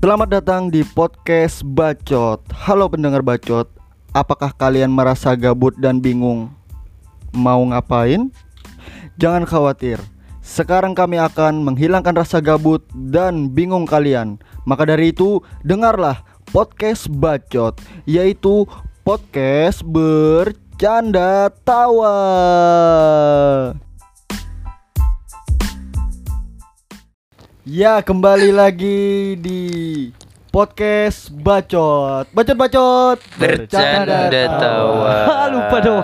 Selamat datang di podcast Bacot. Halo pendengar Bacot, apakah kalian merasa gabut dan bingung mau ngapain? Jangan khawatir. Sekarang kami akan menghilangkan rasa gabut dan bingung kalian. Maka dari itu, dengarlah podcast Bacot, yaitu podcast bercanda tawa. Ya, kembali lagi di podcast Bacot. Bacot bacot. Bercanda tawa. Ah, lupa dong.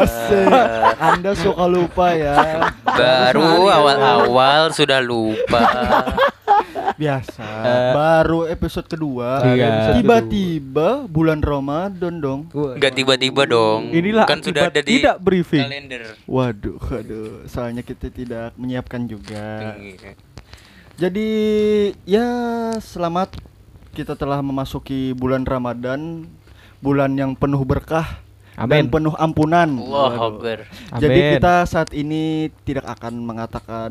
Asik. Anda suka lupa ya. Baru awal-awal sudah lupa. Biasa. Baru episode kedua. Iya. Tiba-tiba bulan Ramadan dong. Gak tiba-tiba dong. Inilah kan sudah ada di tidak briefing. kalender. Waduh, waduh. Soalnya kita tidak menyiapkan juga. Iya. Jadi ya selamat kita telah memasuki bulan Ramadan, bulan yang penuh berkah dan Amin. penuh ampunan. Allah. Akbar. Jadi kita saat ini tidak akan mengatakan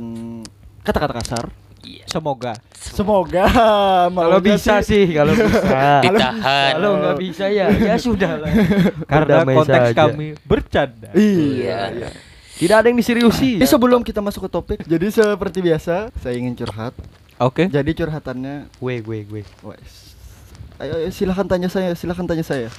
kata-kata kasar. Iya. Semoga. Semoga Kalau maunya bisa sih, kalau bisa. Ditahan. kalau nggak bisa ya, ya sudah lah. Karena konteks kami bercanda. Iya. Iya. Tidak ada yang diseriusi. Jadi sebelum kita masuk ke topik, jadi seperti biasa saya ingin curhat. Oke. Jadi curhatannya, Gue, gue, gue. wes. Ayo, ayo silahkan tanya saya, silahkan tanya saya.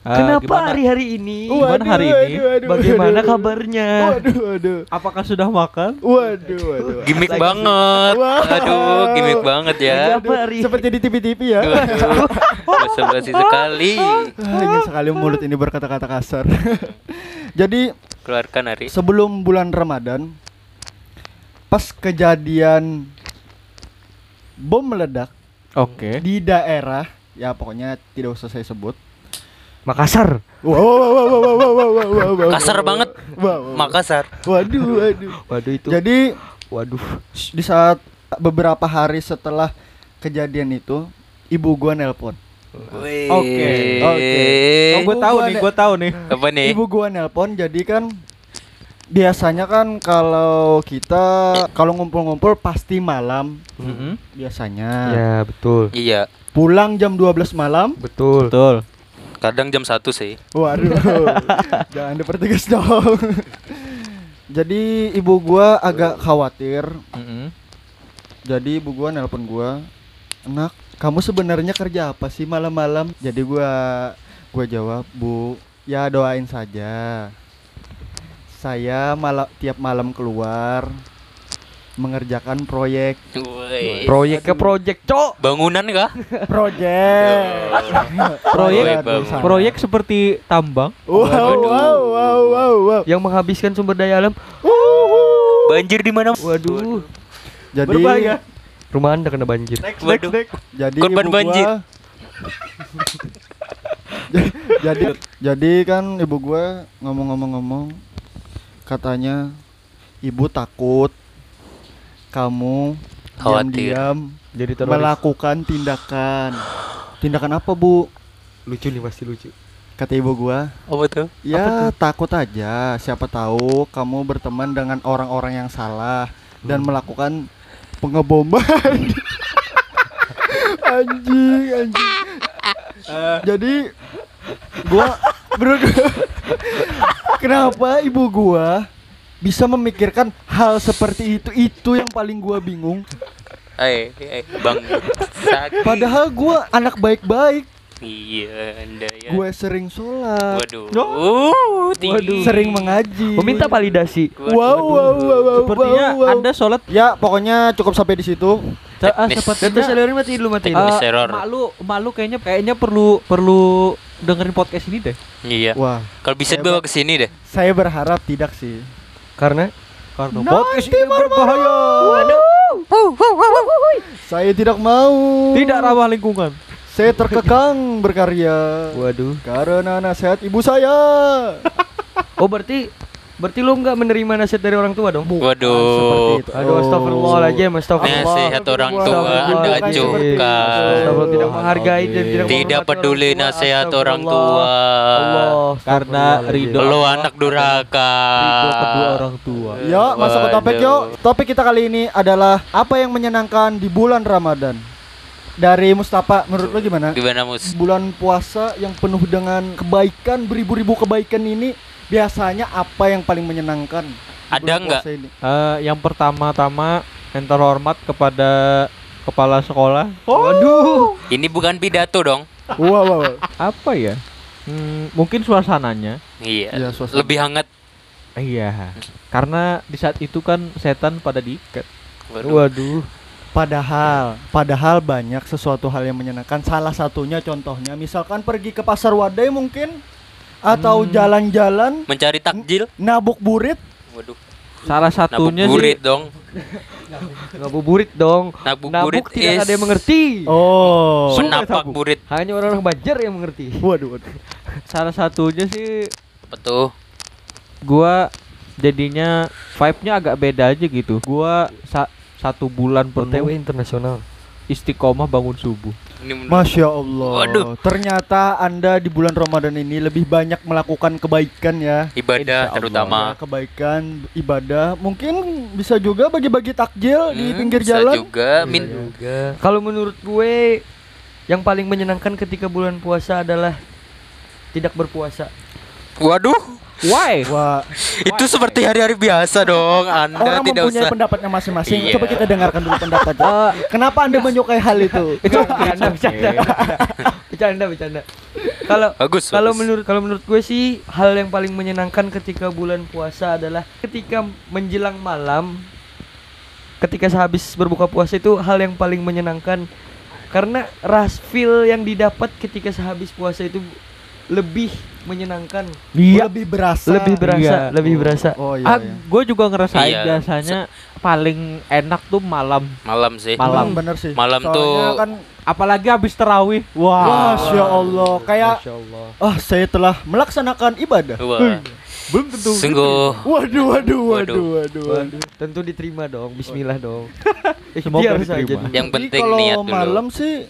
Kenapa gimana? hari-hari ini? Waduh, Gimana hari ini? waduh, waduh, Bagaimana waduh. kabarnya? Waduh, waduh, Apakah sudah makan? waduh, waduh. Gimik banget. Wah. Aduh, gimik banget ya. Hari- Seperti di TV-TV ya. Waduh. Basa-basi sekali. Ah, ingin sekali mulut ini berkata-kata kasar. Jadi Keluarkan hari. sebelum bulan Ramadan, pas kejadian bom meledak Oke. di daerah, ya pokoknya tidak usah saya sebut. Makassar. Wow, wow, wow, wow, wow, wow, wow, wow, Kasar banget. Makassar. Waduh, waduh. Waduh itu. Jadi, waduh. Di saat beberapa hari setelah kejadian itu, ibu gua nelpon. Oke, oke. Okay. Oh, tahu nih, gua tahu nih. Apa nih? Ibu gua nelpon, jadi kan biasanya kan kalau kita kalau ngumpul-ngumpul pasti malam mm -hmm. biasanya ya betul iya pulang jam 12 malam betul betul Kadang jam 1 sih. Waduh. jangan dipertegas dong. jadi ibu gua agak khawatir. Mhm. Jadi ibu gua nelpon gua, "Enak, kamu sebenarnya kerja apa sih malam-malam?" Jadi gua gua jawab, "Bu, ya doain saja. Saya malam tiap malam keluar mengerjakan proyek. Proyek ke proyek, Cok. Bangunan kah? proyek Proyek. Proyek seperti tambang wow Waduh. wow wow wow wow yang menghabiskan sumber daya alam. Banjir di mana? Waduh. jadi Berbahaya. Rumah Anda kena banjir. Waduh. jadi Korban ibu gua- banjir. jadi jadi kan ibu gua ngomong-ngomong-ngomong katanya ibu takut kamu Khawatir. diam-diam Jadi teroris. melakukan tindakan. Tindakan apa bu? Lucu nih pasti lucu. kata ibu gua. Apa tuh? ya takut aja. Siapa tahu kamu berteman dengan orang-orang yang salah dan melakukan pengeboman. Anjing anjing. Jadi gua bro. Kenapa ibu gua bisa memikirkan hal seperti itu itu yang paling gua bingung Eh, eh, Bang Saki. padahal gua anak baik-baik Iya, Anda ya. gue sering sholat Waduh. Uh, tinggi. sering mengaji Meminta validasi. Waduh. wow wow wow wow Sepertinya wow, wow. Anda sholat Ya, pokoknya cukup sampai di situ. ah, sepertinya salurin mati dulu mati. Teknis. eh, error. mak lu mak lu kayaknya kayaknya perlu perlu dengerin podcast ini deh. Iya. Wah, Kalau bisa bawa ke sini deh. saya berharap tidak sih. Karena Karena podcast ini berbahaya. Saya tidak mau. Tidak ramah lingkungan. Saya terkekang berkarya waduh. karena nasihat ibu saya. Oh berarti berarti lu nggak menerima nasihat dari orang tua dong? Waduh. Seperti itu. Aduh astagfirullahaladzim astagfirullah. Nasihat orang tua. Anda acuhkan. Tidak menghargai dan tidak Tidak peduli nasihat orang tua. Allah Karena ridho Lo Allah anak durhaka. Ridho kedua orang tua. Ya, masuk ke topik yuk. Topik kita kali ini adalah apa yang menyenangkan di bulan Ramadan. Dari Mustafa, menurut lo gimana? Gimana mus? Bulan puasa yang penuh dengan kebaikan, beribu-ribu kebaikan ini biasanya apa yang paling menyenangkan? Ada nggak? Eh, yang pertama-tama yang terhormat kepada kepala sekolah. Waduh. Ini bukan pidato dong. Wow, wow, wow. Apa ya? Hmm, mungkin suasananya. Iya. Iya, suasana. Lebih hangat. Iya. Karena di saat itu kan setan pada diikat. Waduh. Waduh. Padahal, padahal banyak sesuatu hal yang menyenangkan. Salah satunya contohnya, misalkan pergi ke pasar wadai mungkin, atau Hmm. jalan-jalan, Mencari takjil. nabuk burit. Waduh. Salah satunya Ngabuburit sih dong. Ngabuburit dong. Ngabuburit Nabuk tidak is ada yang mengerti. Oh. Menapak burit. Hanya orang-orang Banjar yang mengerti. Waduh, waduh. salah satunya sih Apa tuh? gua jadinya vibe-nya agak beda aja gitu. Gua sa- satu bulan penuh internasional. istiqomah bangun subuh. Ini menurut- Masya Allah. Waduh. Ternyata Anda di bulan Ramadan ini lebih banyak melakukan kebaikan ya. ibadah Insya Allah. terutama. Ya, kebaikan ibadah. Mungkin bisa juga bagi-bagi takjil di Hmm, pinggir bisa jalan. juga Bisa min juga. Kalau menurut gue yang paling menyenangkan ketika bulan puasa adalah tidak berpuasa. Waduh, Why? Wah, itu seperti hari-hari biasa dong. Anda orang tidak mempunyai usah. pendapatnya masing-masing. Iya. Coba kita dengarkan dulu pendapatnya. Eh, Kenapa Anda menyukai hal itu? bercanda, bercanda. bercanda, bercanda. Kalau Bagus. kalau bagus. menurut kalau menurut gue sih hal yang paling menyenangkan ketika bulan puasa adalah ketika menjelang malam ketika sehabis berbuka puasa itu hal yang paling menyenangkan karena ras feel yang didapat ketika sehabis puasa itu lebih menyenangkan Iya. Lebih berasa. lebih berasa Iya. lebih berasa Oh iya. ah, iya. gue juga ngerasain Iya. biasanya paling enak tuh malam. malam sih. Malam. Hmm, bener sih. Malam Soalnya tuh- kan Apalagi habis terawih. Wah. Masya Allah kayak Masya Allah ah saya telah melaksanakan ibadah. Wah, Belum tentu. sungguh Waduh, waduh, waduh, Waduh. waduh, waduh. Waduh, tentu diterima dong Bismillah dong Semoga diterima. yang penting kalau niat dulu. malam sih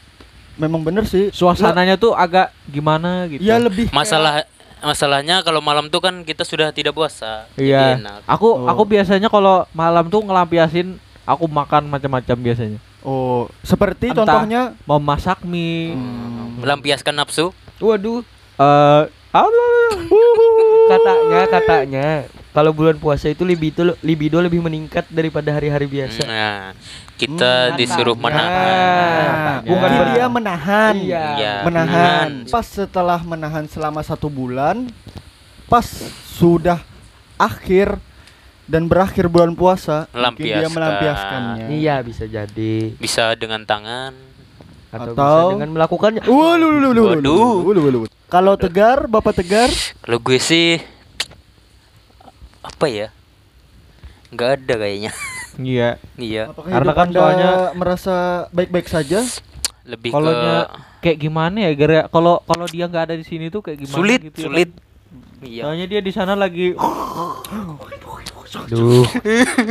memang bener sih. Suasananya tuh agak gimana gitu. Ya lebih kayak- Masalah masalahnya kalau malam tuh kan kita sudah tidak puasa. Jadi Iya. enak. Oh. Aku aku biasanya kalau malam tuh ngelampiasin aku makan macam-macam biasanya. Oh, seperti Entah. contohnya Mau masak mie. Hmm. Melampiaskan nafsu. Waduh Eh, apa? katanya katanya kalau bulan puasa itu libido libido lebih meningkat daripada hari-hari biasa. Nah, kita Hmm, disuruh katanya. menahan. Nah, Katanya. bukan dia menahan. Iya. Iya, Menahan. menahan. Pas setelah menahan selama satu bulan, pas sudah akhir dan berakhir bulan puasa, mungkin dia Melampiaskan. melampiaskannya. Iya bisa jadi Bisa dengan tangan. atau, Atau- bisa dengan melakukannya. Waduh. Kalau tegar, Bapak tegar, Kalau gue sih apa ya? Nggak ada kayaknya. Iya. iya, apakah Karena kan soalnya- merasa baik-baik saja? lebih Kalau ke Kayak gimana ya? Gara kalau kalau dia nggak ada di sini tuh kayak gimana sulit, gitu ya kan? sulit. Iya. Soalnya dia di sana lagi Duh,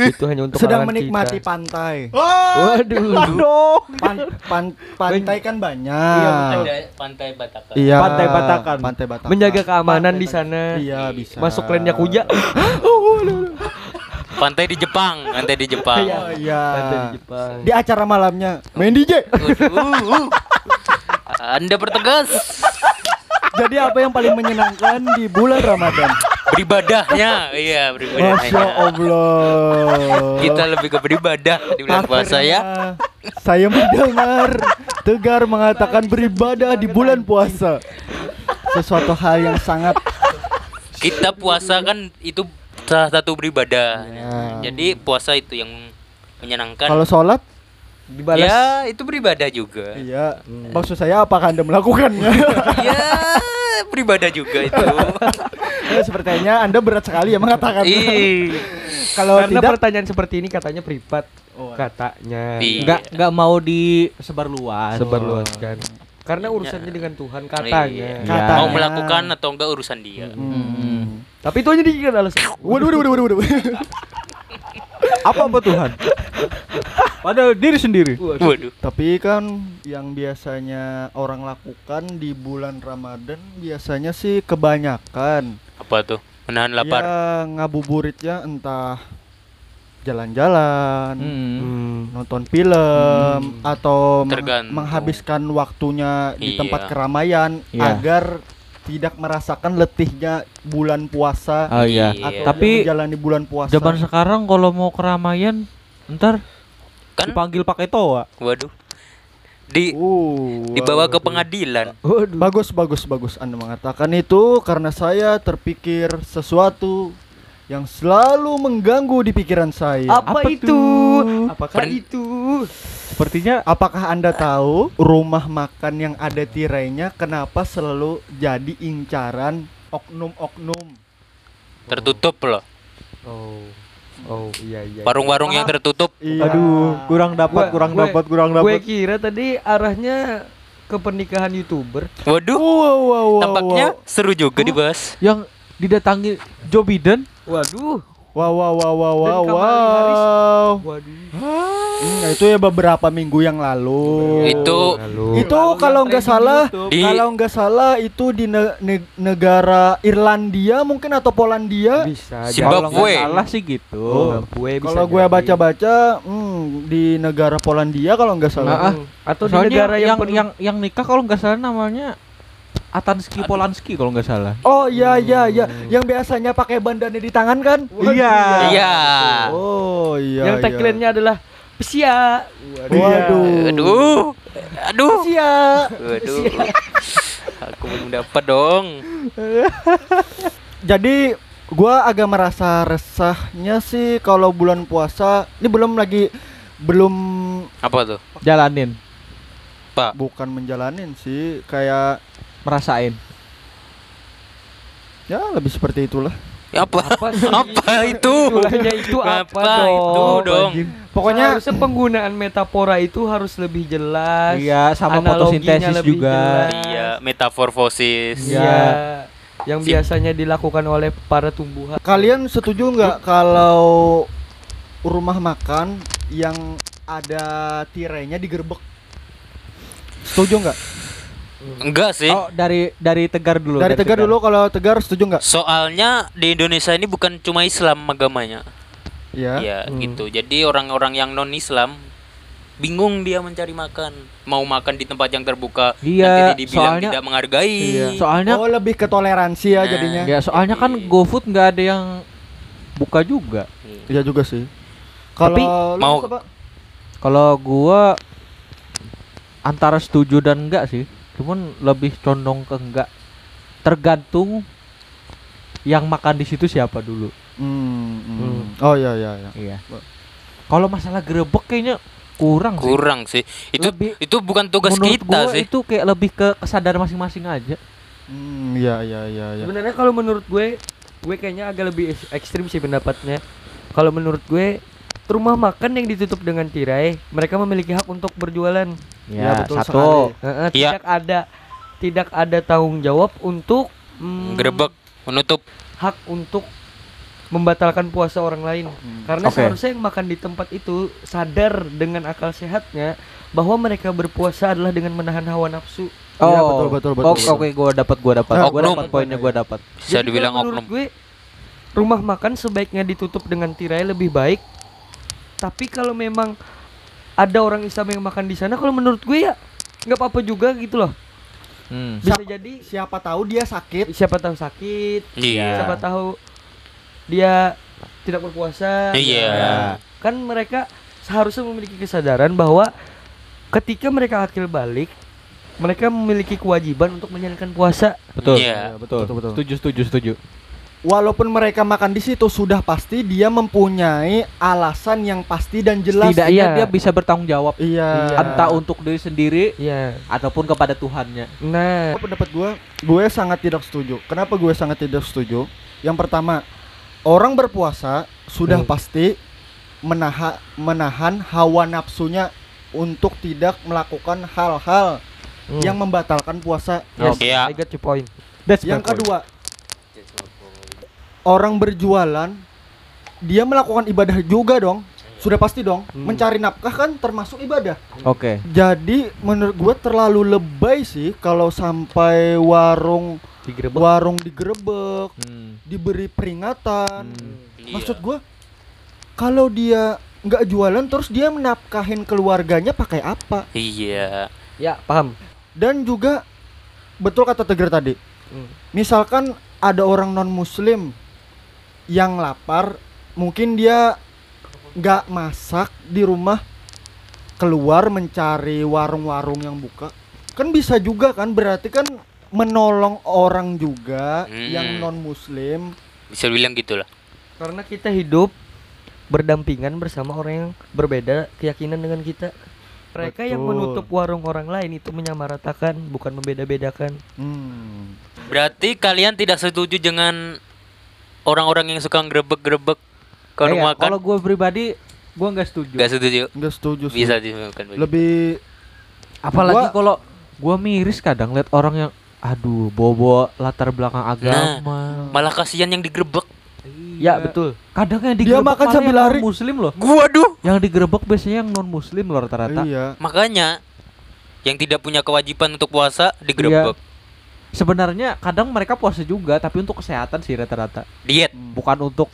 itu hanya untuk Sedang menikmati kita. pantai. Waduh. Pan- pan- pantai kan banyak. Iya, ada pantai Batakan. Iya. Pantai Batakan. Pantai Batakan. Menjaga keamanan Pantai di sana. Iya, bisa. Masuk klan Yakuza. Pantai di Jepang, pantai di Jepang. Oh iya. Pantai di Jepang. Di acara malamnya main DJ. Waduh. Anda bertegas Jadi apa yang paling menyenangkan di bulan Ramadan? beribadahnya, iya Masya beribadahnya. Allah. Kita lebih ke beribadah di bulan puasa ya. Akhirnya Saya mendengar Tegar mengatakan beribadah di bulan puasa. Sesuatu hal yang sangat Kita puasa kan itu salah satu beribadah. Ya. Jadi puasa itu yang menyenangkan. kalau sholat Dibalas. Ya, itu beribadah juga. Iya, maksud saya apakah anda melakukannya? ya, beribadah juga itu. ya, sepertinya anda berat sekali ya mengatakan. Kalau Karena tidak, pertanyaan seperti ini katanya privat. Oh, katanya. Iya. nggak nggak mau disebarluas. Sebarluaskan. Karena urusannya dengan Tuhan katanya. Iya. Katanya. Mau melakukan atau enggak urusan dia. Hmm. Tapi itu hanya dijadikan alasan. Waduh, waduh, waduh, waduh, waduh. Apa apa Tuhan? Pada diri sendiri. Waduh. Tapi kan yang biasanya orang lakukan di bulan Ramadan biasanya sih kebanyakan Apa tuh? Menahan lapar. Ya ngabuburitnya entah jalan-jalan, Hmm. Hmm. nonton film atau meng- Tergantung. menghabiskan waktunya di Iya. tempat keramaian Iya. agar tidak merasakan letihnya bulan puasa Oh iya. Iya. atau Tapi menjalani bulan puasa. Zaman sekarang kalau mau keramaian ntar Kan dipanggil pakai toa. waduh. Di Uh, dibawa ke waduh. pengadilan. Waduh. Bagus, bagus, bagus. Anda mengatakan itu karena saya terpikir sesuatu yang selalu mengganggu di pikiran saya. Apa, Apa itu? tuh? Apakah Pen- itu? Sepertinya Apakah Anda tahu rumah makan yang ada tirainya kenapa selalu jadi incaran oknum-oknum? Tertutup loh. Oh. Oh, iya iya. Warung-warung yang tertutup. Iya. aduh, kurang dapat, Gua- kurang gue- dapat, kurang Gue dapat. kira tadi arahnya ke pernikahan YouTuber. Waduh. Wow, wow, wow, Tampaknya wow. seru juga dibahas. Yang didatangi Joe Biden Waduh. Wow, wow, wow, wow, wow, wow. Waduh. Hmm, itu ya beberapa minggu yang lalu. Itu Itu Lalu kalau nggak salah. Di- kalau nggak salah itu di ne- ne- negara Irlandia mungkin atau Polandia. bisa Zimbabwe. Kalau nggak salah sih gitu. Oh. Kalau gue baca-baca, hmm, di negara Polandia kalau nggak salah. Nah, ah. Atau di Soalnya negara yang, yang yang yang nikah kalau nggak salah namanya Atanski Polanski kalau nggak salah. Oh iya iya iya, yang biasanya pakai bandana di tangan kan? Waduh, Iya. Iya. Oh iya. yang iya. tagline-nya adalah pesia. Waduh. Aduh. Aduh. Sia. Waduh. Aku belum dapat dong. Jadi gua agak merasa resahnya sih kalau bulan puasa. Ini belum lagi belum Apa tuh? Jalanin, Pak. bukan menjalanin sih, kayak merasain. ya lebih seperti itulah. Ya apa? Apa sih? Apa itu? Istilahnya itu apa, Apa dong? itu dong? Pokoknya Seharusnya penggunaan metafora itu harus lebih jelas. Iya, sama fotosintesis juga. jelas. Iya, metamorfosis. Iya. Iya. Yang Sim- biasanya dilakukan oleh para tumbuhan. kalian setuju nggak kalau rumah makan yang ada tirainya digerebek? Setuju nggak? Enggak sih. Oh, dari dari Tegar dulu. Dari Tegar dulu kalau Tegar setuju nggak? Soalnya di Indonesia ini bukan cuma Islam agamanya. Iya. Iya, Hmm. gitu. Jadi orang-orang yang non-Islam bingung dia mencari makan. Mau makan di tempat yang terbuka, Iya, nanti dibilang soalnya- tidak menghargai. Iya. Soalnya Oh lebih ke toleransi ya Nah. jadinya. ya soalnya kan GoFood nggak ada yang buka juga. Iya juga sih. Tapi Kalau mau-? Kalau gua antara setuju dan enggak sih. Cuman lebih condong ke enggak. Tergantung yang makan di situ siapa dulu. Hmm, hmm. Hmm. Oh iya iya iya. Iya. Kalau masalah gerebek kayaknya kurang sih. Kurang sih. Itu Lebih- itu bukan tugas kita gua sih. itu kayak lebih ke kesadaran masing-masing aja. Hmm, iya iya iya iya. Sebenarnya kalau menurut gue, gue kayaknya agak lebih ekstrim sih pendapatnya. Kalau menurut gue, rumah makan yang ditutup dengan tirai, mereka memiliki hak untuk berjualan. Iya, Ya, betul satu. sekali. Heeh, Iya. Tidak ada, tidak ada tanggung jawab untuk mm, Gerebek, menutup. hak untuk membatalkan puasa orang lain. Hmm. Karena Oke. seharusnya yang makan di tempat itu sadar dengan akal sehatnya bahwa mereka berpuasa adalah dengan menahan hawa nafsu. Iya, betul, betul, betul, Oh, betul. Oke, gua dapat, gua dapat. Nah, Gua oknum. dapat poinnya, gua dapat. Bisa Jadi dibilang oknum. gue rumah makan sebaiknya ditutup dengan tirai lebih baik. Tapi kalau memang ada orang Islam yang makan di sana, kalau menurut gue ya nggak apa-apa juga gitu loh. Hmm. Bisa Siapa- jadi Siapa tahu dia sakit. siapa tahu sakit, Iya. siapa tahu dia tidak berpuasa. Iya. Ya. Kan mereka seharusnya memiliki kesadaran bahwa ketika mereka akil balik, mereka memiliki kewajiban untuk menjalankan puasa. Betul. Iya. betul. Betul, betul. Setuju, setuju, setuju. Walaupun mereka makan di situ sudah pasti dia mempunyai alasan yang pasti dan jelas. Setidaknya iya. dia bisa bertanggung jawab Iya. entah untuk diri sendiri Iya. ataupun kepada Tuhannya. Nah, Apa pendapat gue, gue sangat tidak setuju. Kenapa gue sangat tidak setuju? Yang pertama, orang berpuasa sudah Hmm. pasti menahan menahan hawa nafsunya untuk tidak melakukan hal-hal hmm. yang membatalkan puasa. Yes, Oke, ya. I got your point. That's Yang my point. Orang berjualan dia melakukan ibadah juga dong. Sudah pasti dong. Hmm. Mencari nafkah kan termasuk ibadah. Oke. Jadi menurut gue terlalu lebay sih kalau sampai warung Digerebek. warung digerebek, Hmm. diberi peringatan. Hmm. Iya. Maksud gue kalau dia nggak jualan terus dia menafkahin keluarganya pakai apa? Iya. Ya, paham. Dan juga betul kata Tegar tadi. Hmm. Misalkan ada orang non muslim yang lapar, mungkin dia nggak masak di rumah, keluar mencari warung-warung yang buka. Kan bisa juga kan berarti kan menolong orang juga Hmm. yang non muslim. Bisa bilang gitulah. Karena kita hidup berdampingan bersama orang yang berbeda keyakinan dengan kita. Mereka yang Betul. menutup warung orang lain itu menyamaratakan, bukan membeda-bedakan. Hmm. Berarti kalian tidak setuju dengan orang-orang yang suka grebek-grebek ke Iya, rumah kalau makan? gue pribadi gue nggak setuju Gak setuju. Nggak setuju sih. Bisa dimakan. Lebih apalagi Gua- kalau gue miris kadang lihat orang yang aduh bobo latar belakang agama Malah kasihan yang digrebek. Ya, betul. kadang yang Dia digerebek makan malah sambil lari. muslim loh Gua aduh. yang digerebek biasanya yang non muslim loh rata-rata iya. Makanya yang tidak punya kewajiban untuk puasa digrebek. Sebenarnya kadang mereka puasa juga tapi untuk kesehatan sih rata-rata Diet. Bukan untuk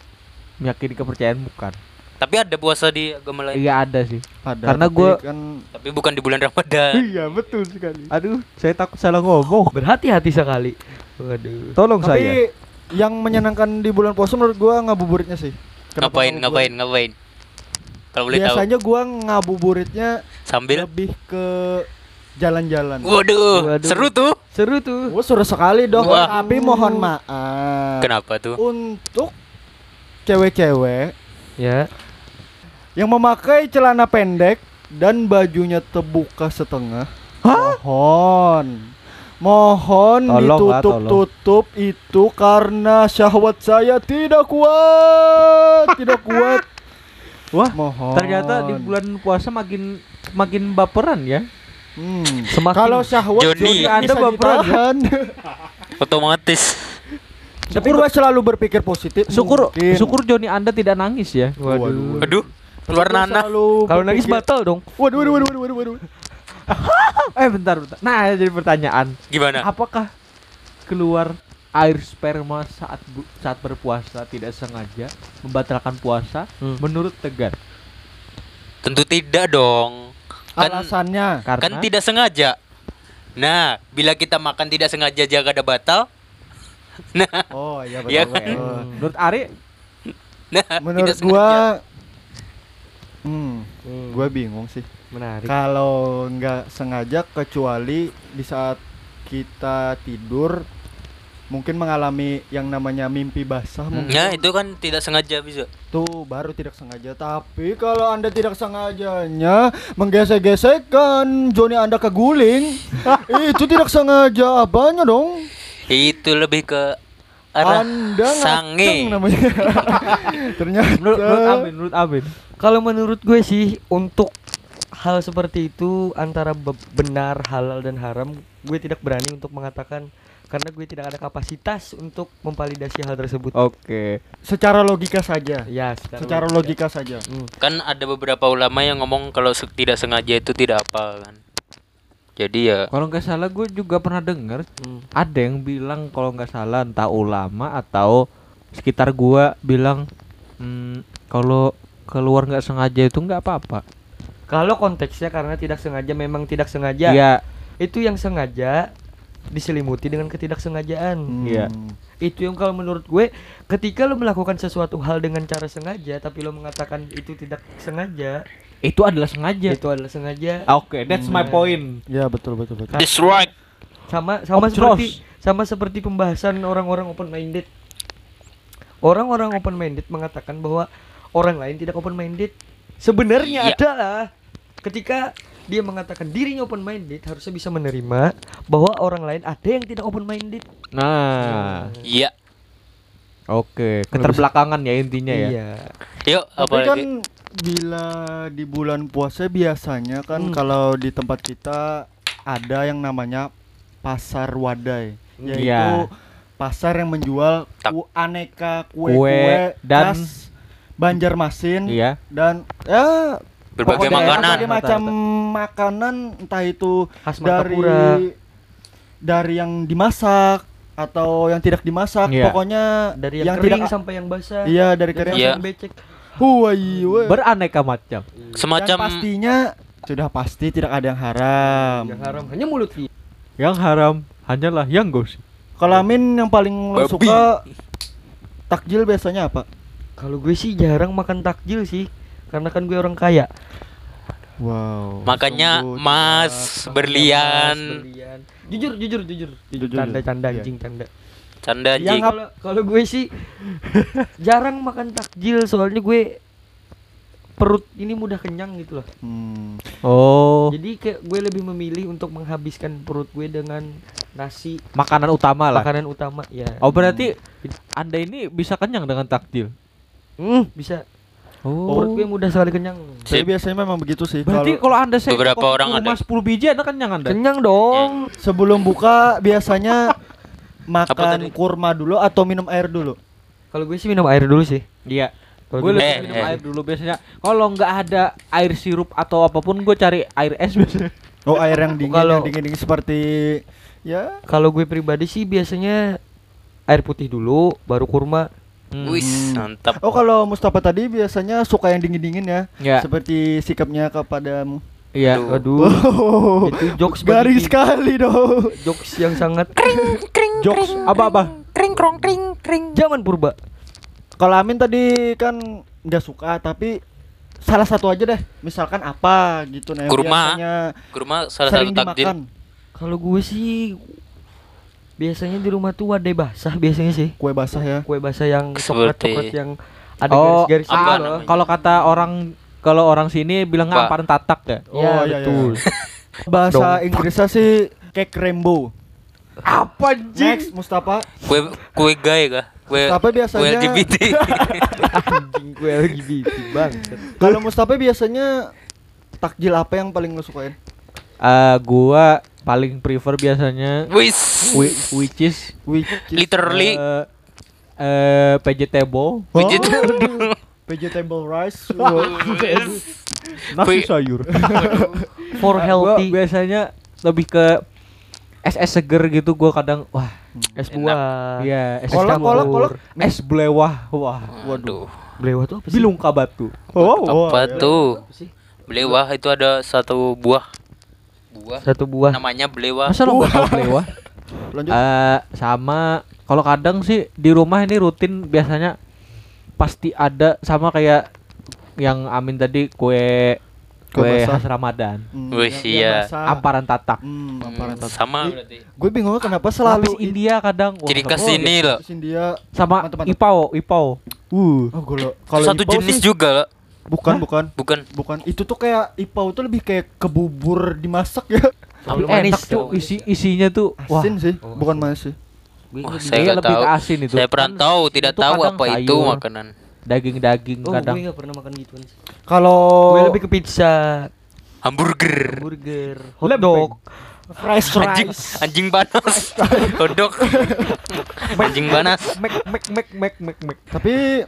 meyakini kepercayaan bukan Tapi ada puasa di agama lain. iya ada sih Ada, Karena tapi gua- kan Tapi bukan di bulan Ramadan. Iya, betul sekali. aduh saya takut salah ngomong Berhati-hati sekali. Waduh. tolong Tapi saya yang menyenangkan di bulan puasa menurut gua ngabuburitnya sih. Kenapa ngapain, ngabuburit? ngapain, ngapain? Kalau boleh tahu. Biasanya gua ngabuburitnya Sambil lebih ke jalan-jalan. Waduh, Waduh. seru tuh. Seru tuh. Wah, seru sekali dong. Wah. Tapi mohon maaf. Kenapa tuh? Untuk cewek-cewek Ya. yang memakai celana pendek dan bajunya terbuka setengah. Mohon. Mohon lah, ditutup-tutup itu karena syahwat saya tidak kuat, tidak kuat. wah Mohon. ternyata di bulan puasa makin makin baperan ya Hmm. Semakin Kalau syahwat Joni, Joni Anda bisa baperan, ditahan. Otomatis. Syukur gua selalu berpikir positif. syukur mungkin. syukur Joni anda tidak nangis ya Waduh. Aduh, keluar selalu Kalau nangis batal dong. Waduh, waduh, waduh, waduh, waduh, waduh. eh bentar bentar nah jadi pertanyaan Gimana? apakah keluar air sperma saat bu- saat berpuasa tidak sengaja membatalkan puasa Hmm. menurut Tegar Tentu tidak dong. Kan Alasannya. karena kan tidak sengaja. Nah, bila kita makan tidak sengaja jaga ada batal. Nah, Oh iya betul. Iya betul. kan? Hmm. menurut Ari nah Menurut gua hmm, Hmm, gua bingung sih. menarik. Kalau nggak sengaja kecuali di saat kita tidur mungkin mengalami yang namanya mimpi basah mungkin. Nah, itu kan tidak sengaja bisa. tuh baru tidak sengaja. Tapi kalau anda tidak sengajanya menggesek-gesekkan Joni anda keguling itu tidak sengaja. Apanya dong? Itu lebih ke arah anda sange. namanya. Ternyata menurut, menurut Amin menurut Amin Kalau menurut gue sih untuk hal seperti itu antara be- benar, halal dan haram, gue tidak berani untuk mengatakan karena gue tidak ada kapasitas untuk memvalidasi hal tersebut. oke secara logika saja Ya, secara logika saja Hmm. Kan ada beberapa ulama yang ngomong kalau se- tidak sengaja itu tidak apa kan. Jadi ya kalau nggak salah gue juga pernah dengar Hmm. ada yang bilang kalau nggak salah entah ulama atau sekitar gua bilang hmm, kalau keluar nggak sengaja itu nggak apa-apa Kalau konteksnya karena tidak sengaja memang tidak sengaja. Iya Itu yang sengaja diselimuti dengan ketidaksengajaan. Hmm. Iya. Itu yang kalau menurut gue ketika lo melakukan sesuatu hal dengan cara sengaja tapi lo mengatakan itu tidak sengaja, itu adalah sengaja itu adalah sengaja. oke that's my Hmm. point ya betul betul betul that's right. sama sama Obtros. seperti sama seperti pembahasan orang-orang open minded orang-orang open minded mengatakan bahwa orang lain tidak open minded sebenarnya Iya. adalah ketika dia mengatakan dirinya open minded harusnya bisa menerima bahwa orang lain ada yang tidak open minded nah Iya. oke keterbelakangan ya intinya ya iya Yuk, apa Tapi kan lagi? bila di bulan puasa biasanya kan Hmm. kalau di tempat kita ada yang namanya pasar wadai, Hmm. yaitu Iya. pasar yang menjual ku- aneka Kue kue-kue dan- khas Banjarmasin iya dan ya Berbagai pokoknya makanan. berbagai macam makanan entah itu khas dari Martapura dari yang dimasak atau yang tidak dimasak, Iya. pokoknya dari yang, yang kering tidak sampai yang basah iya dari kering Iya. yang becek weh. beraneka macam. Dan Semacam pastinya sudah pasti tidak ada yang haram. Yang haram hanya mulut. Yang haram hanyalah yang gosip. Kalau Amin yang paling lo Babi. suka takjil biasanya apa? Kalau gue sih jarang makan takjil sih. Karena kan gue orang kaya. Wow. makanya Mas berlian Berlian. Jujur, jujur, jujur. Jujur, Canda, jujur. canda, Iya. anjing, canda. canda anjing. Kalau kalau gue sih jarang makan takjil soalnya gue perut ini mudah kenyang gitu loh. Hmm. Oh, Jadi kayak gue lebih memilih untuk menghabiskan perut gue dengan nasi makanan utama lah. makanan utama ya. Oh, berarti Anda ini bisa kenyang dengan takjil. Hmm, bisa. Oh. Perut gue mudah sekali kenyang. Saya Sip. biasanya memang begitu sih. Berarti Kalau Anda saya Beberapa orang ada. 10 biji Anda kenyang Anda. Kenyang dong. sebelum buka biasanya makan kurma dulu atau minum air dulu. Kalau gue sih minum air dulu sih. Iya. Kalau Gue lebih Eh, minum eh. air dulu biasanya. Kalau nggak ada air sirup atau apa pun, gue cari air es biasanya. Oh air yang dingin, Kalau- yang dingin-dingin seperti ya. kalau gue pribadi sih biasanya air putih dulu baru kurma. Hmm. Wis, mantap. Oh kalau Mustafa tadi biasanya suka yang dingin-dingin ya. Ya. Seperti sikapnya kepadamu. Iya. Aduh. Oh, itu jokes garing bagi- sekali dong. Jokes yang sangat Jokes Apa-apa? zaman purba. Kalau Amin tadi kan nggak suka tapi salah satu aja deh. Misalkan apa gitu nah yang Kurma. biasanya Kurma salah satu dimakan. Kalau gue sih biasanya di rumah tuh wadai basah biasanya sih. Kue basah ya. Kue basah yang Seperti- coklat-coklat yang ada Oh, garis-garis namanya? Kalau kata orang kalau orang sini bilang Apa? amparan tatak ya. Oh, ya, iya, iya. betul. Bahasa Dong. Inggrisnya sih cake rainbow. Apa Next Mustafa. Kue kue gay kah? Kue Mustafa kue biasanya LGBT. Anjing gue LGBT banget. Kalau Mustafa biasanya takjil apa yang paling lo sukain? Eh, gua paling prefer biasanya Wis. whi- which is Which is- Literally eh eh, vegetable, vegetable. vegetable rice. Nasi sayur. For Gua healthy biasanya lebih ke es-es seger gitu gua kadang wah es buah. iya es Kolak, kolak, kolak. es belewah wah Waduh. Belewah tuh apa sih? bilung kabatu Oh, Apa iya. tuh? Apa sih? Belewah itu ada satu buah. Buah. Satu buah. Namanya belewah. masa lo nggak tahu belewah Lanjut. Eh, sama kalau kadang sih di rumah ini rutin biasanya pasti ada sama kayak yang Amin tadi kue Kue khas Ramadan Hmm, Wih, iya. amparan tatak Hmm, Hmm, amparan tatak. sama berarti. Gue bingung kenapa selalu lapis India kadang Wah, Ciri khas oh, ini loh. India. sama Mantap, mantap. ipau ipau uh Oh, kalau Satu ipau jenis sih- juga lah. Bukan, bukan. Bukan. Bukan. Itu tuh kayak ipau tuh lebih kayak ke bubur dimasak ya. tapi enak tuh isi isinya tuh wah Asin sih, Oh, bukan manis sih. Wah, saya Iya, nggak lebih tahu. ke asin itu. Saya pernah Kan tahu, tidak itu tahu apa itu makanan. daging daging Oh, kadang gue nggak pernah makan gituan sih. Kalau Gue lebih ke pizza, Hamburger. burger, hot Lempeng. dog. fresh Anjing, rice. anjing panas. Hodok. anjing panas. mek mek mek mek mek mek Tapi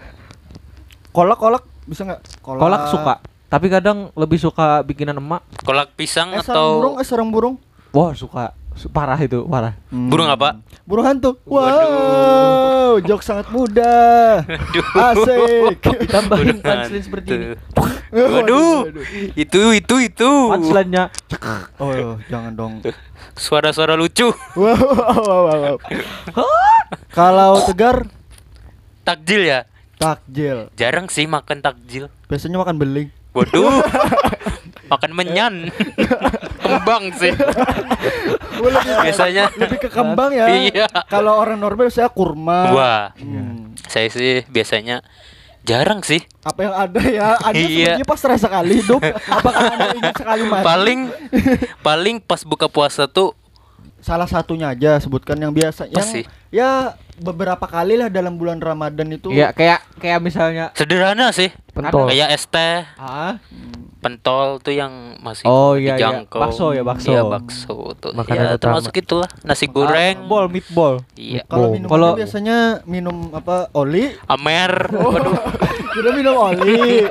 kolak-kolak bisa nggak? kolak suka tapi kadang lebih suka bikinan emak Kolak pisang Es sarang burung, atau es sarang burung. wah suka Su- parah itu parah burung apa? Burung hantu. Waduh. Wow, jok sangat mudah. Asik. Tambahin punchline seperti ini. hantu. Waduh. Itu itu itu. punchline-nya Oh, jangan dong. Suara-suara lucu. Wow, wow, wow, wow. Kalau tegar Takjil ya. Takjil. Jarang sih makan takjil. Biasanya makan beling. Waduh. makan menyan. Kembang sih. Biasanya Lebih ke kembang ya. Iya. Kalau orang normal saya kurma. Wah. Hmm. Saya sih biasanya jarang sih. Apa yang ada ya? Anda Iya. pas sekali sekali hidup. Apakah Anda ingin sekali mati? Paling paling pas buka puasa tuh Salah satunya aja sebutkan yang biasa. Yang sih? ya beberapa kali lah dalam bulan Ramadan itu. ya kayak kayak misalnya sederhana sih. Pentol. Kayak es teh, ah pentol tuh yang masih Oh, iya, iya. dijangkau. Bakso ya, bakso. Iya, bakso tuh. Makanan ya, utama. termasuk itulah nasi goreng. ball meatball Iya. Kalau Oh. minum Kalau- biasanya minum apa? Oli. Amer. Oh. Waduh. Sudah minum oli.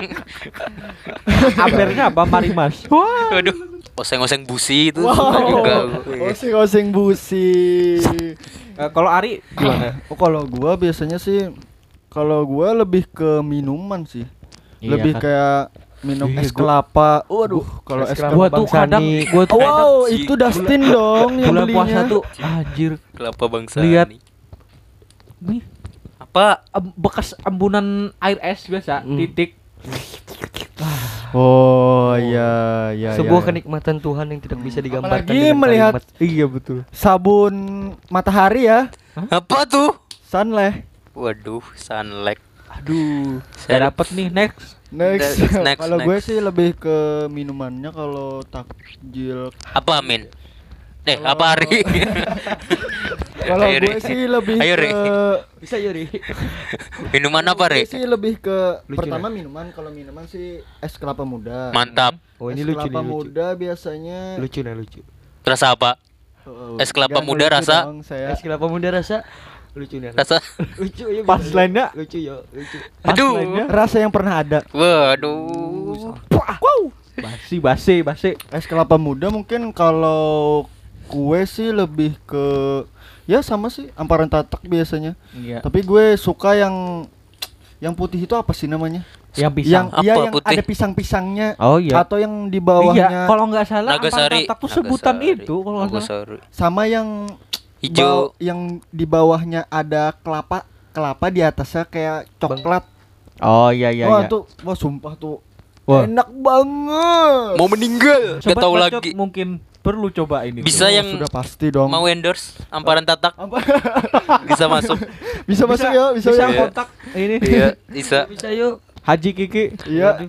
apernya apa marimas Waduh. Oseng-oseng busi itu suka wow. juga. Oseng-oseng busi. Eh, kalau Ari gimana Oh kalau gua biasanya sih kalau gua lebih ke minuman sih. Iya lebih kan. kayak minum Iya, es gua- kelapa. Waduh, kalau es kelapa. Gua tuh kadang gua tuh Wow, Enak sih. itu Dustin dong yang bulan belinya. puasa tuh anjir. Kelapa bangsa. Lihat. nih. Apa? bekas embunan air es biasa, Hmm. titik. Oh, iya, iya. Sebuah iya. kenikmatan Tuhan yang tidak bisa digambarkan Apalagi melihat kalimat. Iya betul. sabun matahari ya, Apa tuh? sunlight. Waduh, sunlight. Aduh, Saya dapat nih next. Next, Next, next, kalau gue sih lebih ke minumannya kalau takjil. Apa, Min? Eh, apa Ari? Kalau Ayo, gue sih lebih Ayo, Ri. ke Bisa Yuri. Minuman apa, gue Ri? sih lebih ke Lucu, pertama minuman kalau minuman sih es kelapa muda. Mantap. Oh es ini lucu kelapa nih lucu. muda biasanya Lucu nah lucu. Rasa apa? Oh, Es kelapa muda rasa? dong, saya. Es kelapa muda rasa lucu nih. Rasa lucu ya. Pas lainnya. lucu ya, lucu. Aduh. lainnya. Rasa yang pernah ada. Waduh. Basi, basi, basi. Es kelapa muda mungkin kalau gue sih lebih ke ya sama sih amparan tatak biasanya. Iya. Tapi gue suka yang yang putih itu apa sih namanya? Yang pisang. Yang iya Apa yang putih? ada pisang-pisangnya Oh iya. atau yang di bawahnya Iya, kalau nggak salah Nagasari. Tatak tuh sebutan Nagasari. itu kalau nggak salah. Sama yang Hijau. yang di bawahnya ada kelapa kelapa di atasnya kayak coklat. Oh iya iya wah iya. tuh wah sumpah tuh Wah. enak banget. Mau meninggal. Gak Sobat tahu lagi. mungkin perlu coba ini. Bisa Oh, yang sudah pasti dong. mau endorse amparan tatak bisa masuk. bisa masuk ya, bisa, bisa ya. kontak ini. Iya, bisa. Bisa yuk. Haji Kiki. Iya.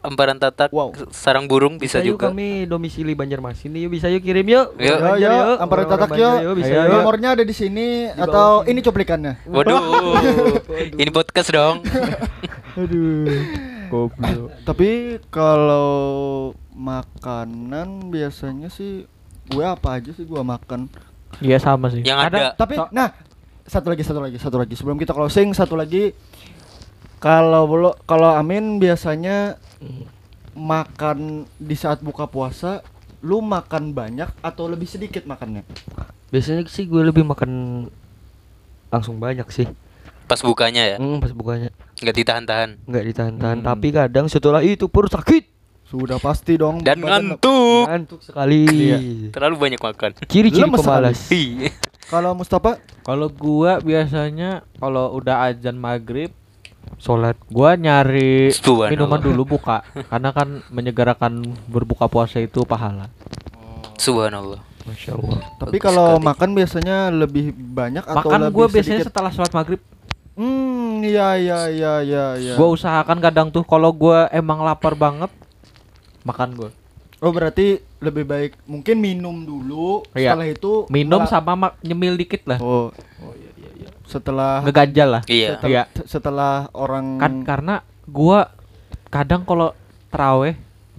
Amparan tatak Wow. sarang burung bisa, Bisa, yuk juga. kami domisili Banjarmasin nih yuk bisa yuk kirim yuk. Yuk. Ya, Banjar, ya, amparan tatak yuk. Banjar, bisa yuk. Nomornya ada di sini Di atau sini. ini cuplikannya? Waduh. Ini podcast dong. Aduh. Goblok. Tapi kalau makanan biasanya sih gue apa aja sih gua makan. Iya sama sih. Yang ada. Tapi So- nah, satu lagi satu lagi satu lagi sebelum kita closing satu lagi kalau lo kalau Amin biasanya makan di saat buka puasa lu makan banyak atau lebih sedikit makannya? Biasanya sih gue lebih makan langsung banyak sih. Pas bukanya ya, Hmm, pas bukanya nggak ditahan-tahan. nggak ditahan-tahan. Hmm. Tapi kadang setelah itu perut sakit. Sudah pasti dong. Dan ngantuk. Ngantuk sekali. Iya. Terlalu banyak makan. Ciri-ciri pemalas. Iya. Kalau Mustafa Kalau gua biasanya kalau udah azan maghrib Sholat. gua nyari minuman dulu buka karena kan menyegerakan berbuka puasa itu pahala. Subhanallah. Masya Allah. Tapi kalau makan biasanya lebih banyak atau Makan lebih gua biasanya sedikit? setelah sholat maghrib. Hmm, iya iya iya iya iya. Gua usahakan kadang tuh kalau gua emang lapar banget makan gua. Oh, berarti lebih baik mungkin minum dulu, Iya. setelah itu Minum sama mak- nyemil dikit lah. Oh. Oh iya iya iya. Setelah Ngeganjal lah. Iya. setelah, Iya. setelah orang Kan karena gua kadang kalau teraweh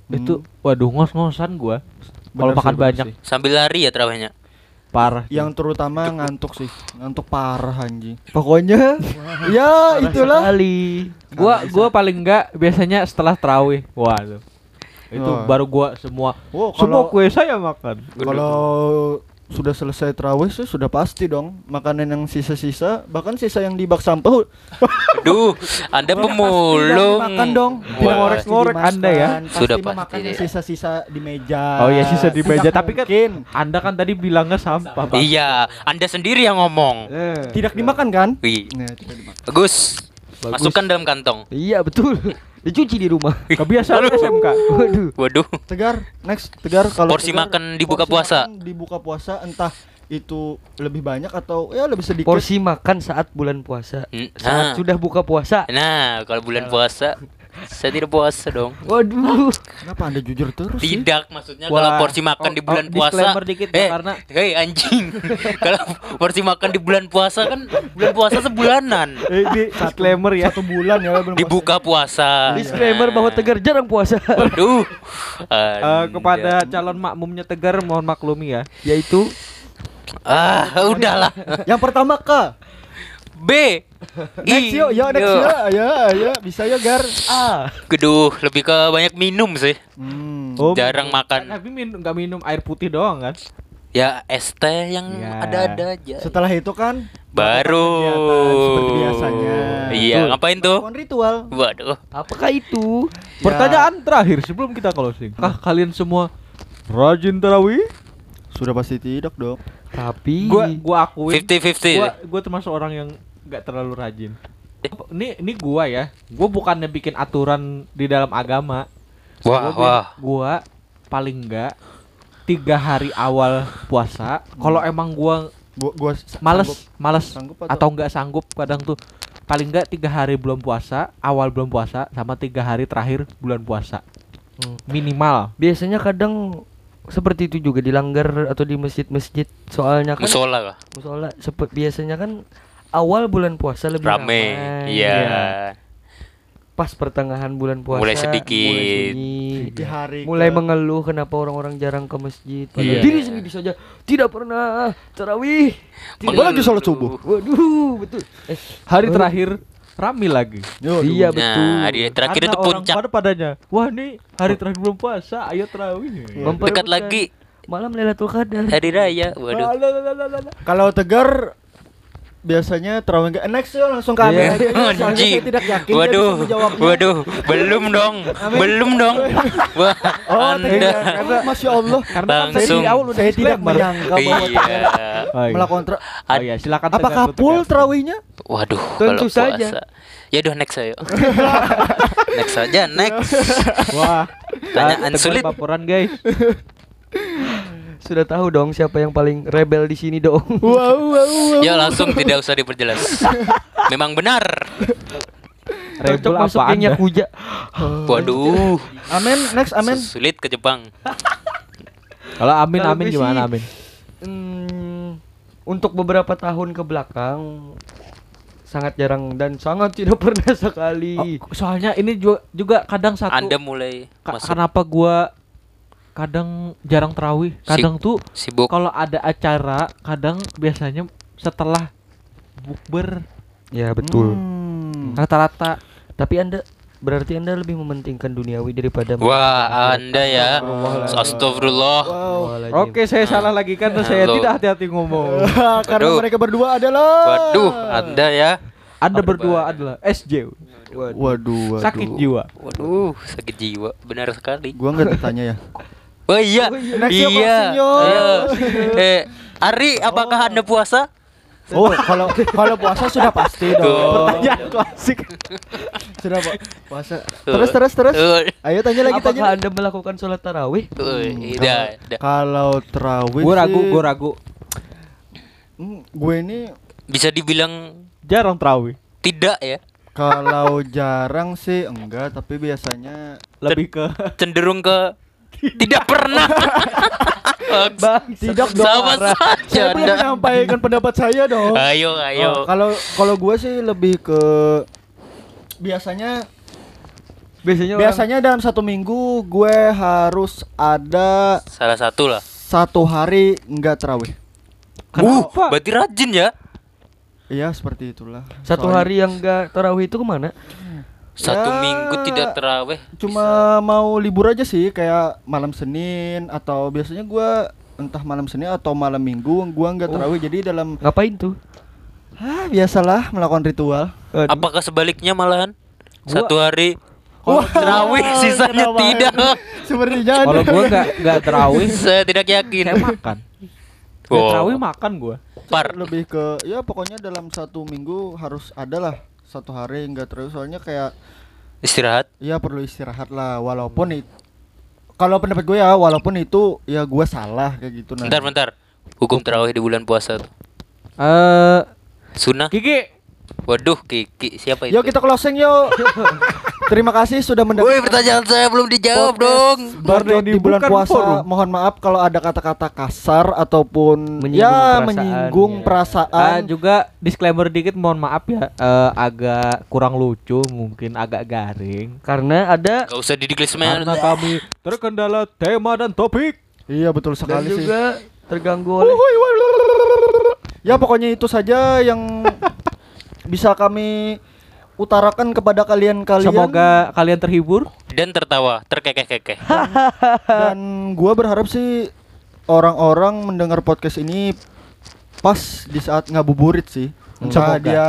itu waduh ngos-ngosan gua. Kalau makan sih, bener banyak sih. Sambil lari ya terawihnya. parah. yang terutama ngantuk sih. Ngantuk parah anjing. Pokoknya ya itulah. Sekali. gua gua paling enggak biasanya setelah terawih. Wah, tuh. Itu Wah. baru gua semua Oh, semua kalau kue saya makan. kalau sudah selesai terawih sih sudah pasti dong makanan yang sisa-sisa bahkan sisa yang di bak sampah Aduh, Anda pemulung. makan dong. Tidak ngorek-ngorek pasti Anda ya. dimakan. Sudah pasti pasti. makan yang sisa-sisa di meja Oh iya, sisa di meja. Tidak Tapi kan- mungkin. Anda kan tadi bilangnya sampah, Pak. Iya, Anda sendiri yang ngomong. Eh. tidak dimakan kan Wih, Nah, tidak dimakan bagus. Bagus. Masukkan dalam kantong. Iya betul. Dicuci di rumah. Kebiasaan SMK. Waduh. Waduh, tegar next tegar kalau Porsi Tegar, makan di buka porsi puasa. makan di buka puasa entah itu lebih banyak atau ya lebih sedikit Porsi makan saat bulan puasa. Hmm, Saat nah. sudah buka puasa. Nah, kalau bulan puasa, saya tidak puasa dong. Waduh. kenapa anda jujur terus sih Tidak, maksudnya Wah. kalau porsi makan Oh, di bulan oh, puasa. disclaimer dikit, eh, karena- hei anjing. kalau porsi makan di bulan puasa kan bulan puasa sebulanan. Eh, di disclaimer ya. satu bulan ya belum Dibuka puasa. Disclaimer bahwa Tegar jarang puasa. Waduh. Eh, kepada calon makmumnya Tegar mohon maklumi ya. Yaitu ah, udahlah. yang pertama ke B. next yuk ya next Yuk. ya ya ya bisa ya gar A. Geduh, lebih ke banyak minum sih. hmm. Oh, Jarang minum. makan. Tapi minum nggak minum air putih doang kan? Ya ST yang Ya. ada-ada aja. Setelah itu kan Baru. seperti biasanya. Iya, Betul. ngapain tuh? Melakukan ritual. Waduh. Apakah itu? Ya. Pertanyaan terakhir sebelum kita closing. Kah kalian semua rajin tarawih? Sudah pasti tidak dong. Tapi Gua gua akuin 50-50. gua gua termasuk orang yang nggak terlalu rajin. Ini ini gua ya. Gua bukannya bikin aturan di dalam agama. Wah, Gua wah. Gua paling enggak tiga hari awal puasa. Kalau emang gua Gua gua males sanggup. males Sanggup atau- atau enggak sanggup kadang tuh paling enggak tiga hari belum puasa awal belum puasa sama tiga hari terakhir bulan puasa Hmm. minimal biasanya kadang seperti itu juga dilanggar atau di masjid-masjid soalnya kan Musola kah? musola sepe- biasanya kan awal bulan puasa lebih Rame. ramai. Iya. pas pertengahan bulan puasa Mulai sedikit. mulai sunyi. Di hari mulai ke- mengeluh kenapa orang-orang jarang ke masjid padahal Iya. diri sendiri saja tidak pernah tarawih tidak Apalagi sholat subuh. waduh betul eh, hari Oh. terakhir rame lagi Yo, iya aduh. betul Nah, hari terakhir Karena itu puncak. pada padanya wah nih hari terakhir belum puasa ayo tarawih Memperebutkan Dekat lagi malam Lailatul Qadar hari raya. Waduh. Kalau tegar biasanya terawih enggak next yuk langsung ke Amin Iya. aja. Soalnya saya tidak yakin Waduh. Waduh. Belum dong. Belum dong. Wah. Oh, Anda. Karena Masya Allah. karena kan saya Langsung. di awal udah Saya tidak menyangka bahwa Iya. Oh, iya. melakukan tra- Oh iya, silakan Apakah full terawihnya? Waduh, Tentu kalau saja. puasa. Ya udah next ayo. next aja, next. Wah, Tanyaan sulit. Baperan guys. sudah tahu dong siapa yang paling rebel di sini dong Wow, wow, wow. Ya langsung tidak usah diperjelas. Memang benar. cocok Rebel masuk apa gengnya Anda? kuja Waduh. Amin, next amin. Sulit ke Jepang. Kalau Amin Amin gimana Amin? Hmm, untuk beberapa tahun ke belakang sangat jarang dan sangat tidak pernah sekali. Oh, soalnya ini juga, juga kadang satu Anda mulai ka- masuk kenapa gua kadang jarang terawih kadang tuh sibuk. kalau ada acara kadang biasanya setelah bukber Ya betul. Hmm. rata-rata Tapi anda berarti anda lebih mementingkan duniawi daripada Wah, Anda ya. Astagfirullah. Wow. Oke saya salah lagi karena saya tidak hati-hati ngomong Karena Waduh. mereka berdua adalah Waduh, Anda ya. Anda berdua adalah SJ Waduh, waduh. sakit jiwa Waduh, sakit jiwa. Benar sekali. Gua enggak ditanya ya. Oh iya. Next yuk, Iya. closing yuk. Iya. Eh, Ari, apakah Anda puasa? Oh, kalau kalau puasa sudah pasti dong. Oh. Pertanyaan klasik. sudah Pak. Puasa. Terus terus terus. Ayo tanya lagi tanya. Apakah anda melakukan sholat tarawih? Hmm, Tidak, tidak. Kalau terawih gue ragu gue ragu hmm, gue ini Bisa dibilang jarang terawih tidak ya. kalau jarang sih enggak, tapi biasanya lebih ke Cenderung ke tidak pernah. Bang, tidak dong. Sama saja Saya belum menyampaikan pendapat saya dong. Ayo, ayo. Oh, kalau kalau gue sih lebih ke biasanya biasanya orang- biasanya dalam satu minggu gue harus ada Salah satu lah. satu hari enggak terawih. Uh, berarti rajin ya. Iya seperti itulah. satu Soalnya hari yang enggak tarawih itu ke mana? Satu Ya. minggu tidak terawih. Cuma mau libur aja sih kayak malam Senin atau biasanya gua entah malam Senin atau malam Minggu gua nggak terawih jadi dalam Ngapain tuh? ah biasalah melakukan ritual. Aduh. Apakah sebaliknya malahan? Gua- Satu hari Wah, terawih, sisanya kenapa? tidak. Sepertinya kalau ada. gue nggak nggak terawih Saya tidak yakin. saya makan Wow. Terawih makan gue Par. lebih ke ya pokoknya dalam satu minggu harus ada lah satu hari nggak terawih soalnya kayak Istirahat. ya perlu istirahat lah walaupun itu kalau pendapat gue ya walaupun itu ya gua salah kayak gitu nah. Bentar, bentar. Hukum terawih di bulan puasa tuh. eh Sunnah. Kiki Waduh, Kiki. Siapa itu? Yuk kita closing yuk. Terima kasih sudah Woi, mendengar. pertanyaan saya belum dijawab dong. Bacot di bulan puasa. forum. Mohon maaf kalau ada kata-kata kasar ataupun Menyinggung ya perasaan, menyinggung ya. perasaan. Ah, juga disclaimer dikit mohon maaf ya eh, agak kurang lucu mungkin agak garing Karena ada Gak usah di disclaimer. karena kami terkendala tema dan topik Iya betul dan sekali sih. juga terganggu oleh Ya pokoknya itu saja yang bisa kami utarakan kepada kalian-kalian. semoga kalian terhibur Dan tertawa, terkekeh-kekeh. dan gua berharap sih orang-orang mendengar podcast ini pas di saat ngabuburit sih. Entah Semoga. dia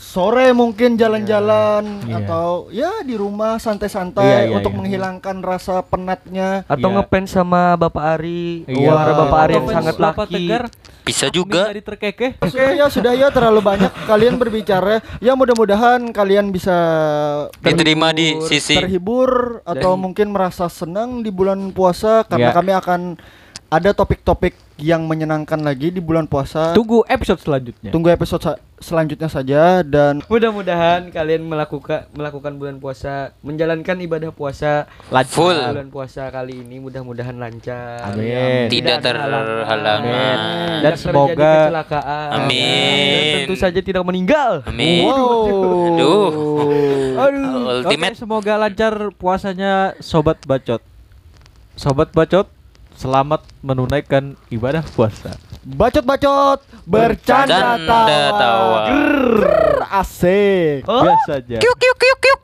sore mungkin jalan-jalan Iya. atau ya di rumah santai-santai Iya, iya, untuk iya. menghilangkan rasa penatnya. Atau Iya. ngefans sama Bapak Ari. Iya. Suara Bapak Ari yang sangat laki. Tegar, Bisa juga. dari terkekeh. Sudah ya, sudah ya terlalu banyak kalian berbicara. Ya mudah-mudahan kalian bisa Diterima di sisi. terhibur atau Dan- mungkin merasa senang di bulan puasa karena Ya. kami akan ada topik-topik yang menyenangkan lagi di bulan puasa. Tunggu episode selanjutnya. Tunggu episode sa- selanjutnya saja dan Mudah-mudahan kalian melakukan melakukan bulan puasa, menjalankan ibadah puasa. Full. bulan puasa kali ini mudah-mudahan lancar. Amin. Tidak. Tidak Dan semoga- kecelakaan. Amin. Dan tentu saja tidak meninggal. Amin. Wow. Aduh. Oke, Ultimate. semoga lancar puasanya sobat bacot. Sobat bacot, selamat menunaikan ibadah puasa. Bacot-bacot bercanda Bercanda tawa. tawa. Grrr, asik. Oh. Biasa aja. Kiuk kiuk kiuk kiuk.